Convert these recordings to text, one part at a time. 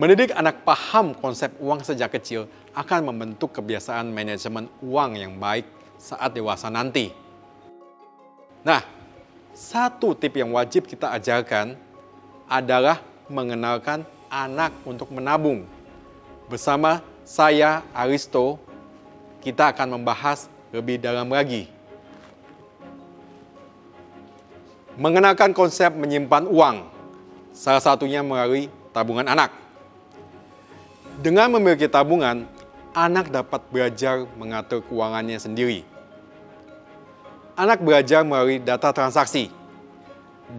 Mendidik anak paham konsep uang sejak kecil akan membentuk kebiasaan manajemen uang yang baik saat dewasa nanti. Nah, satu tip yang wajib kita ajarkan adalah mengenalkan anak untuk menabung. Bersama saya, Aristo, kita akan membahas lebih dalam lagi. Mengenalkan konsep menyimpan uang, salah satunya melalui tabungan anak. Dengan memiliki tabungan, anak dapat belajar mengatur keuangannya sendiri. Anak belajar melalui data transaksi,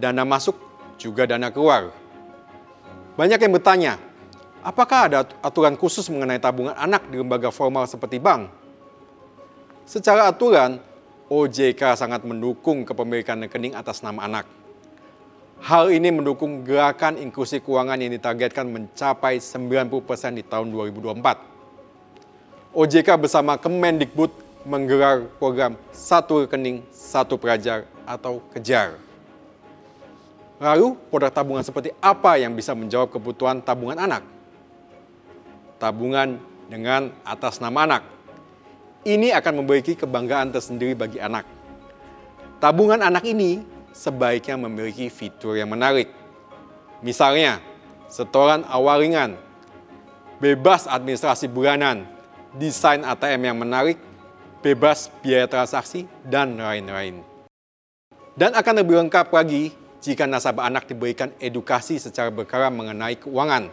dana masuk juga dana keluar. Banyak yang bertanya, apakah ada aturan khusus mengenai tabungan anak di lembaga formal seperti bank? Secara aturan, OJK sangat mendukung kepemilikan rekening atas nama anak. Hal ini mendukung gerakan inklusi keuangan yang ditargetkan mencapai 90% di tahun 2024. OJK bersama Kemendikbud menggelar program Satu Rekening, Satu Pelajar atau KEJAR. Lalu, produk tabungan seperti apa yang bisa menjawab kebutuhan tabungan anak? Tabungan dengan atas nama anak. Ini akan memiliki kebanggaan tersendiri bagi anak. Tabungan anak ini sebaiknya memiliki fitur yang menarik. Misalnya, setoran awal ringan, bebas administrasi bulanan, desain ATM yang menarik, bebas biaya transaksi, dan lain-lain. Dan akan lebih lengkap lagi jika nasabah anak diberikan edukasi secara berkala mengenai keuangan.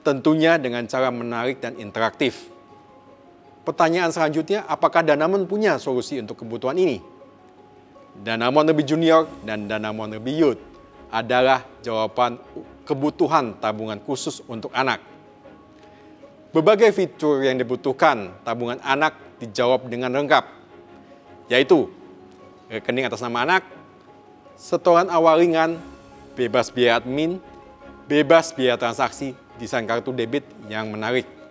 Tentunya dengan cara menarik dan interaktif. Pertanyaan selanjutnya, apakah Danamon punya solusi untuk kebutuhan ini? Danamon lebih junior dan Danamon lebih youth adalah jawaban kebutuhan tabungan khusus untuk anak. Berbagai fitur yang dibutuhkan tabungan anak dijawab dengan lengkap, yaitu rekening atas nama anak, setoran awal ringan, bebas biaya admin, bebas biaya transaksi, desain kartu debit yang menarik.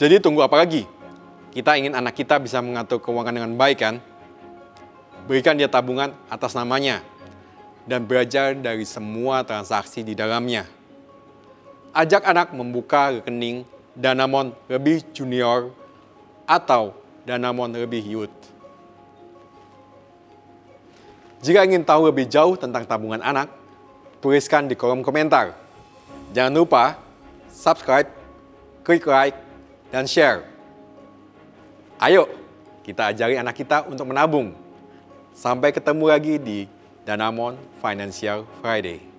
Jadi tunggu apa lagi? Kita ingin anak kita bisa mengatur keuangan dengan baik kan? Berikan dia tabungan atas namanya dan belajar dari semua transaksi di dalamnya. Ajak anak membuka rekening Danamon lebih junior atau Danamon lebih youth. Jika ingin tahu lebih jauh tentang tabungan anak, tuliskan di kolom komentar. Jangan lupa subscribe, klik like, dan share. Ayo, kita ajari anak kita untuk menabung Sampai ketemu lagi di Danamon Financial Friday.